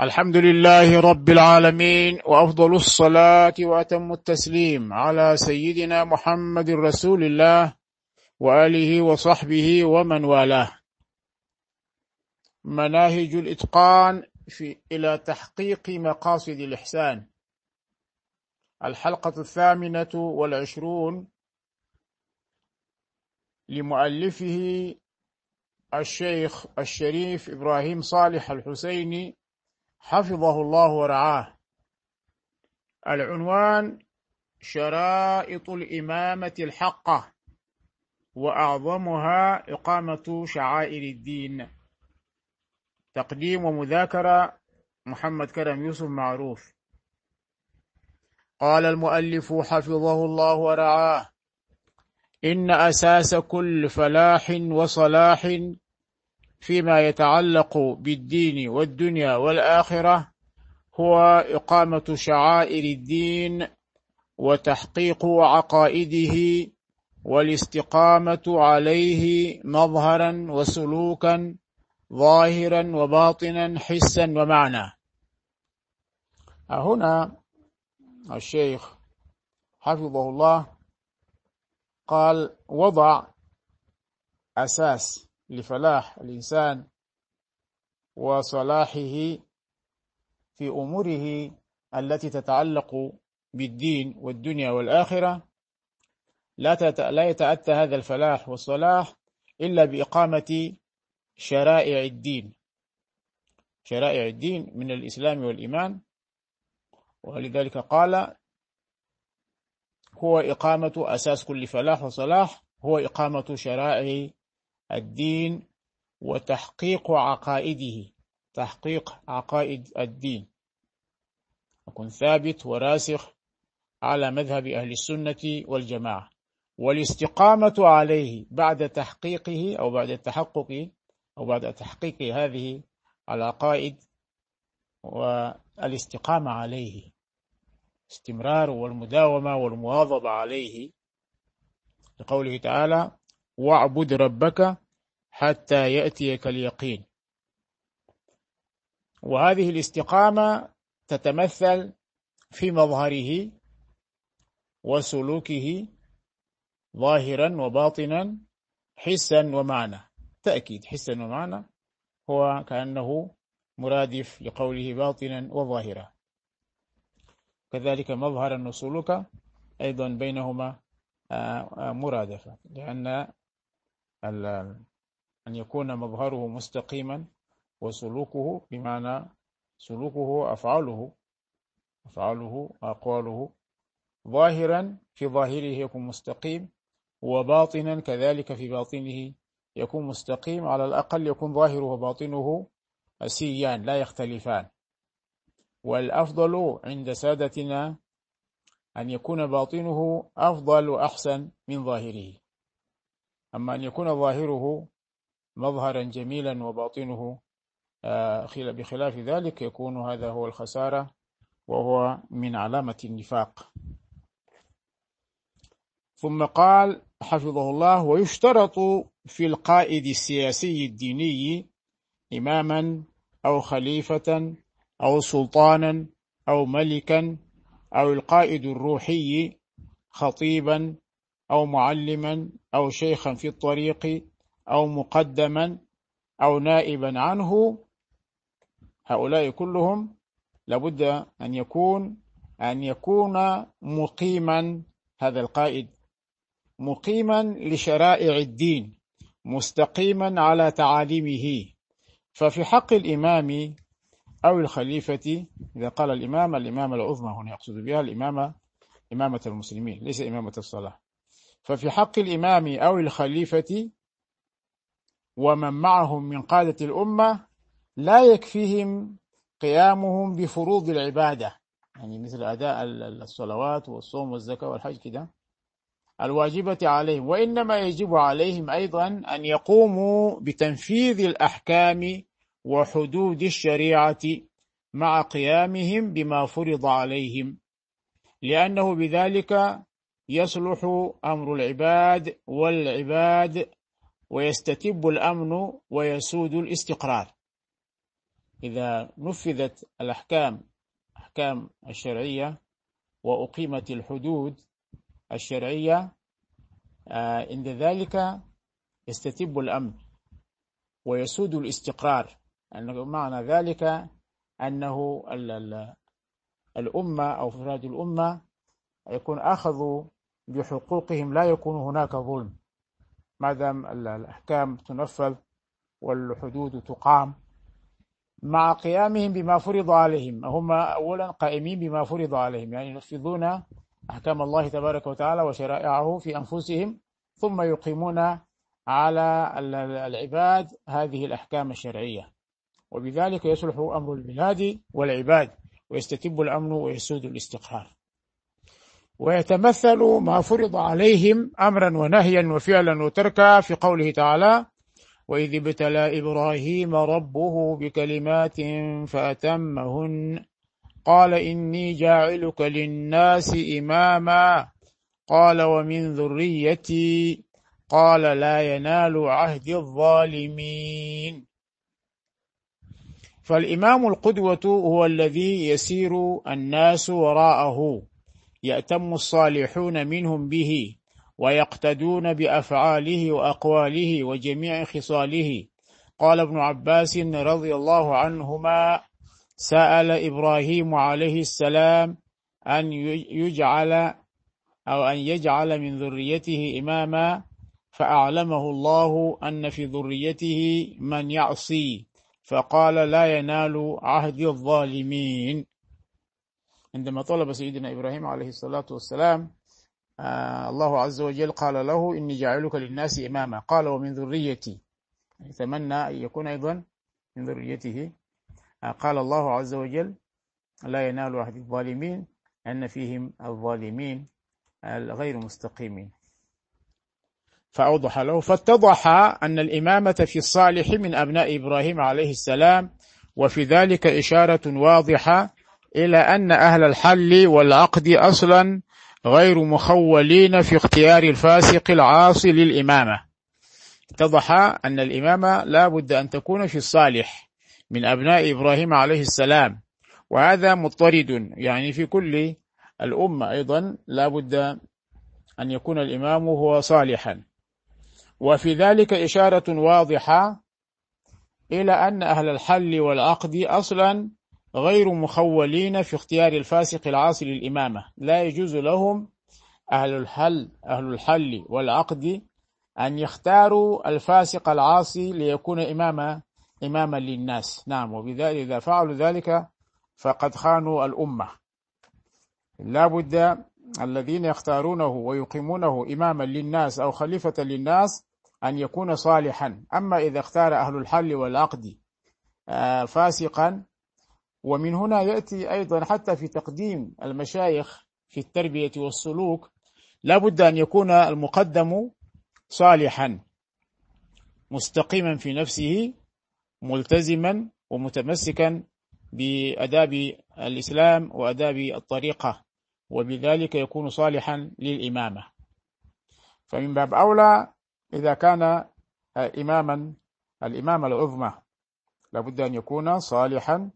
الحمد لله رب العالمين وأفضل الصلاة وأتم التسليم على سيدنا محمد رسول الله وآله وصحبه ومن والاه. مناهج الإتقان في إلى تحقيق مقاصد الإحسان. الحلقة الثامنة والعشرون لمؤلفه الشيخ الشريف إبراهيم صالح الحسيني حفظه الله ورعاه. العنوان شرائط الإمامة الحقة وأعظمها إقامة شعائر الدين. تقديم ومذاكرة محمد كرم يوسف معروف. قال المؤلف حفظه الله ورعاه. إن أساس كل فلاح وصلاح فيما يتعلق بالدين والدنيا والآخرة هو إقامة شعائر الدين وتحقيق عقائده والاستقامة عليه مظهرا وسلوكا ظاهرا وباطنا حسا ومعنى. هنا الشيخ حفظه الله قال وضع أساس لفلاح الإنسان وصلاحه في أموره التي تتعلق بالدين والدنيا والآخرة. لا لا يتأتى هذا الفلاح والصلاح إلا بإقامة شرائع الدين. شرائع الدين من الإسلام والإيمان. ولذلك قال هو إقامة أساس كل فلاح وصلاح هو إقامة شرائع الدين وتحقيق عقائده تحقيق عقائد الدين. يكون ثابت وراسخ على مذهب أهل السنة والجماعة. والاستقامة عليه بعد تحقيقه أو بعد التحقق أو بعد تحقيق هذه العقائد والاستقامة عليه. استمرار والمداومة والمواظبة عليه. لقوله تعالى واعبد ربك حتى يأتيك اليقين. وهذه الاستقامة تتمثل في مظهره وسلوكه ظاهرا وباطنا حسا ومعنى. تأكيد حسا ومعنى هو كأنه مرادف لقوله باطنا وظاهرا. كذلك مظهرا وسلوكا أيضا بينهما آه، آه، مرادفة لأن أن يكون مظهره مستقيما وسلوكه بمعنى سلوكه أفعاله أفعاله أقواله ظاهرا في ظاهره يكون مستقيم وباطنا كذلك في باطنه يكون مستقيم على الأقل يكون ظاهره وباطنه سيان لا يختلفان. والأفضل عند سادتنا أن يكون باطنه أفضل وأحسن من ظاهره. أما أن يكون ظاهره مظهرا جميلا وباطنه آه، بخلاف ذلك يكون هذا هو الخسارة وهو من علامة النفاق. ثم قال حفظه الله ويشترط في القائد السياسي الديني إماما أو خليفة أو سلطانا أو ملكا أو القائد الروحي خطيبا أو معلما أو شيخا في الطريق أو مقدما أو نائبا عنه هؤلاء كلهم لابد أن يكون أن يكون مقيما هذا القائد مقيما لشرائع الدين مستقيما على تعاليمه. ففي حق الإمام أو الخليفة إذا قال الإمام الإمامة العظمى هنا يقصد بها الإمامة إمامة المسلمين ليس إمامة الصلاة. ففي حق الإمام أو الخليفة ومن معهم من قادة الأمة لا يكفيهم قيامهم بفروض العبادة. يعني مثل أداء الصلوات والصوم والزكاة والحج كده. الواجبة عليهم وإنما يجب عليهم أيضا أن يقوموا بتنفيذ الأحكام وحدود الشريعة مع قيامهم بما فرض عليهم. لأنه بذلك يصلح أمر العباد والعباد ويستتب الأمن ويسود الاستقرار. إذا نفذت الأحكام أحكام الشرعية وأقيمت الحدود الشرعية آه، عند ذلك يستتب الأمن ويسود الاستقرار. معنى ذلك أنه الأمة أو فراد الأمة يكون أخذوا بحقوقهم لا يكون هناك ظلم. ما دام الأحكام تنفذ والحدود تقام مع قيامهم بما فرض عليهم هم أولا قائمين بما فرض عليهم يعني ينفذون أحكام الله تبارك وتعالى وشرائعه في أنفسهم ثم يقيمون على العباد هذه الأحكام الشرعية. وبذلك يصلح أمر البلاد والعباد ويستتب الأمن ويسود الاستقرار. ويتمثل ما فرض عليهم أمرا ونهيا وفعلا وتركا في قوله تعالى وإذ ابتلى إبراهيم ربه بكلمات فأتمهن قال إني جاعلك للناس إماما قال ومن ذريتي قال لا ينال عهد الظالمين. فالإمام القدوة هو الذي يسير الناس وراءه. يأتم الصالحون منهم به ويقتدون بأفعاله وأقواله وجميع خصاله. قال ابن عباس رضي الله عنهما سأل إبراهيم عليه السلام أن يجعل أو أن يجعل من ذريته إماما فأعلمه الله أن في ذريته من يعصي فقال لا ينال عهد الظالمين. عندما طلب سيدنا إبراهيم عليه الصلاة والسلام آه الله عز وجل قال له إني جاعلك للناس إماما. قال ومن ذريتي. يتمنى أن يكون أيضا من ذريته. آه قال الله عز وجل لا ينال عهد الظالمين أن فيهم الظالمين غير مستقيمين. فأوضح له فاتضح أن الإمامة في الصالح من أبناء إبراهيم عليه السلام وفي ذلك إشارة واضحة إلى أن أهل الحل والعقد أصلا غير مخولين في اختيار الفاسق العاصي للإمامة. اتضح أن الإمامة لا بد أن تكون في الصالح من أبناء إبراهيم عليه السلام وهذا مضطرد يعني في كل الأمة أيضا لا بد أن يكون الإمام هو صالحا. وفي ذلك إشارة واضحة إلى أن أهل الحل والعقد أصلا غير مخولين في اختيار الفاسق العاصي للإمامة. لا يجوز لهم أهل الحل أهل الحل والعقد أن يختاروا الفاسق العاصي ليكون إماما إماما للناس. نعم وبذلك إذا فعلوا ذلك فقد خانوا الأمة. لا بد الذين يختارونه ويقيمونه إماما للناس أو خليفة للناس أن يكون صالحا. أما إذا اختار أهل الحل والعقد آه، فاسقا ومن هنا يأتي أيضا حتى في تقديم المشايخ في التربية والسلوك لا بد أن يكون المقدم صالحا مستقيما في نفسه ملتزما ومتمسكا بأداب الإسلام وأداب الطريقة وبذلك يكون صالحا للإمامة. فمن باب أولى إذا كان إماما الإمامة العظمى لابد أن يكون صالحا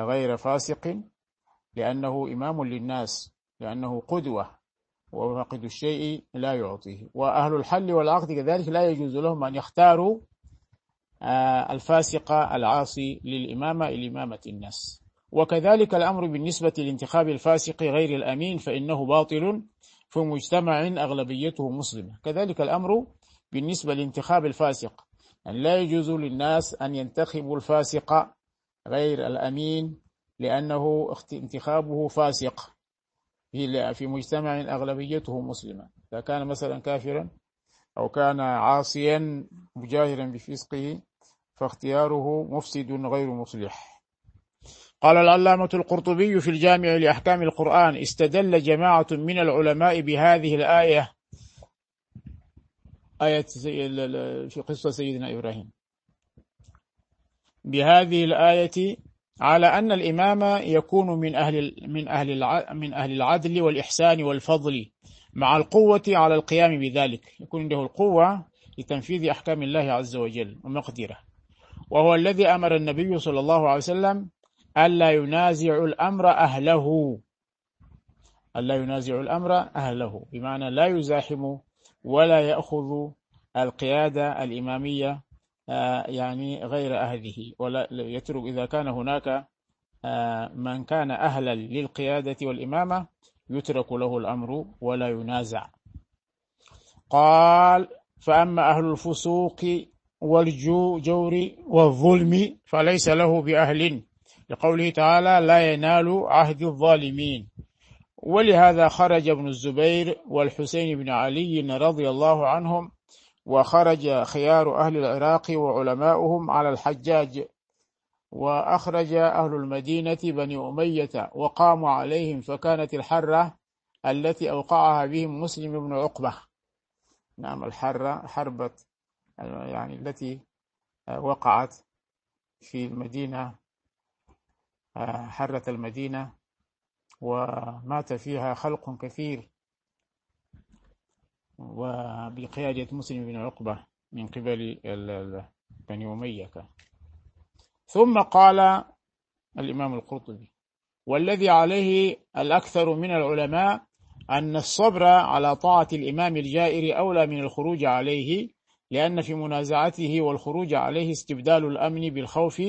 غير فاسق لأنه إمام للناس لأنه قدوة وفاقد الشيء لا يعطيه. وأهل الحل والعقد كذلك لا يجوز لهم أن يختاروا آه، الفاسق العاصي للإمامة لإمامة الناس. وكذلك الأمر بالنسبة لانتخاب الفاسق غير الأمين فإنه باطل في مجتمع أغلبيته مسلمة. كذلك الأمر بالنسبة لانتخاب الفاسق يعني لا يجوز للناس أن ينتخبوا الفاسق غير الأمين لأنه انتخابه فاسق في مجتمع أغلبيته مسلمة. إذا كان مثلا كافرا أو كان عاصيا مجاهرا بفسقه فاختياره مفسد غير مصلح. قال العلامة القرطبي في الجامع لأحكام القرآن استدل جماعة من العلماء بهذه الآية آية في قصة سيدنا إبراهيم. بهذه الآية على أن الإمام يكون من أهل من أهل من أهل العدل والإحسان والفضل مع القوة على القيام بذلك. يكون عنده القوة لتنفيذ أحكام الله عز وجل ومقدرة وهو الذي أمر النبي صلى الله عليه وسلم ألا ينازع الأمر أهله. ألا ينازع الأمر أهله. بمعنى لا يزاحم ولا يأخذ القيادة الإمامية يعني غير أهله. ولا يترك إذا كان هناك آه، من كان أهلا للقيادة والإمامة يترك له الأمر ولا ينازع. قال فأما أهل الفسوق والجور والظلم فليس له بأهل. لقوله تعالى لا ينال عهد الظالمين. ولهذا خرج ابن الزبير والحسين بن علي رضي الله عنهم وخرج خيار أهل العراق وعلماؤهم على الحجاج وأخرج أهل المدينة بني أمية وقاموا عليهم فكانت الحرة التي أوقعها بهم مسلم بن عقبة. نعم الحرة حربة يعني التي وقعت في المدينة حرة المدينة ومات فيها خلق كثير. وبقيادة مسلم بن عقبة من قبل بني أمية. ثم قال الإمام القرطبي والذي عليه الأكثر من العلماء أن الصبر على طاعة الإمام الجائر أولى من الخروج عليه لأن في منازعته والخروج عليه استبدال الأمن بالخوف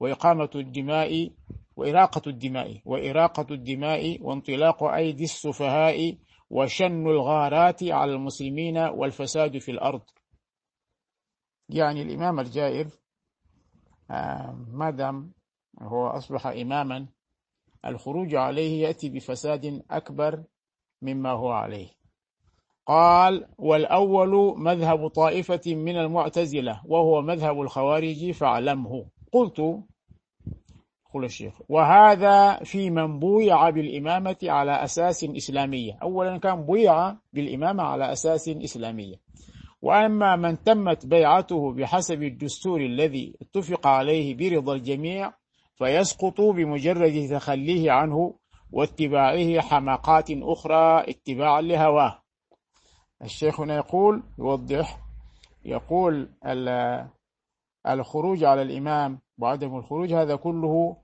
وإقامة الدماء وإراقة الدماء وإراقة الدماء وانطلاق أيدي السفهاء وشن الغارات على المسلمين والفساد في الأرض. يعني الإمام الجائر آه، ما دام هو أصبح إماما الخروج عليه يأتي بفساد أكبر مما هو عليه. قال والأول مذهب طائفة من المعتزلة وهو مذهب الخوارج فاعلمه. قلت يقول الشيخ. وهذا في من بويع بالإمامة على أساس إسلامية. أولا كان بويع بالإمامة على أساس إسلامية. وأما من تمت بيعته بحسب الدستور الذي اتفق عليه برضا الجميع فيسقط بمجرد تخليه عنه واتباعه حماقات أخرى اتباعا لهواه. الشيخ هنا يقول يوضح يقول الخروج على الإمام وعدم الخروج هذا كله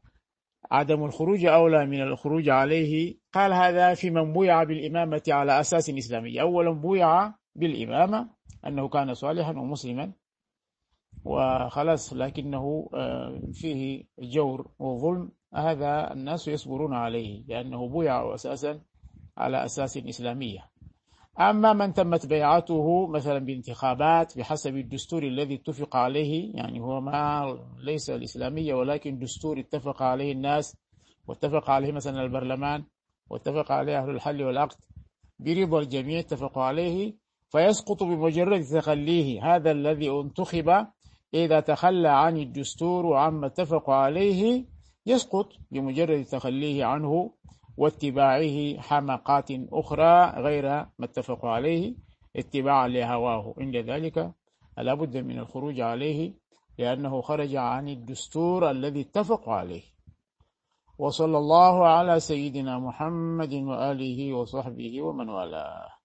عدم الخروج أولى من الخروج عليه. قال هذا في من بويع بالإمامة على أساس إسلامي. أولا بويع بالإمامة أنه كان صالحا ومسلما وخلاص لكنه آه، فيه جور وظلم. هذا الناس يصبرون عليه لأنه بويع أساسا على أساس إسلامية. أما من تمت بيعته مثلا بانتخابات بحسب الدستور الذي اتفق عليه يعني هو ما ليس الإسلامية ولكن دستور اتفق عليه الناس واتفق عليه مثلا البرلمان واتفق عليه أهل الحل والعقد برضا الجميع اتفقوا عليه فيسقط بمجرد تخليه هذا الذي انتخب. إذا تخلى عن الدستور وعما اتفقوا عليه يسقط بمجرد تخليه عنه. واتباعه حمقات أخرى غير ما اتفقوا عليه اتباعا لهواه. عند ذلك لابد من الخروج عليه لأنه خرج عن الدستور الذي اتفقوا عليه. وصلى الله على سيدنا محمد وآله وصحبه ومن والاه.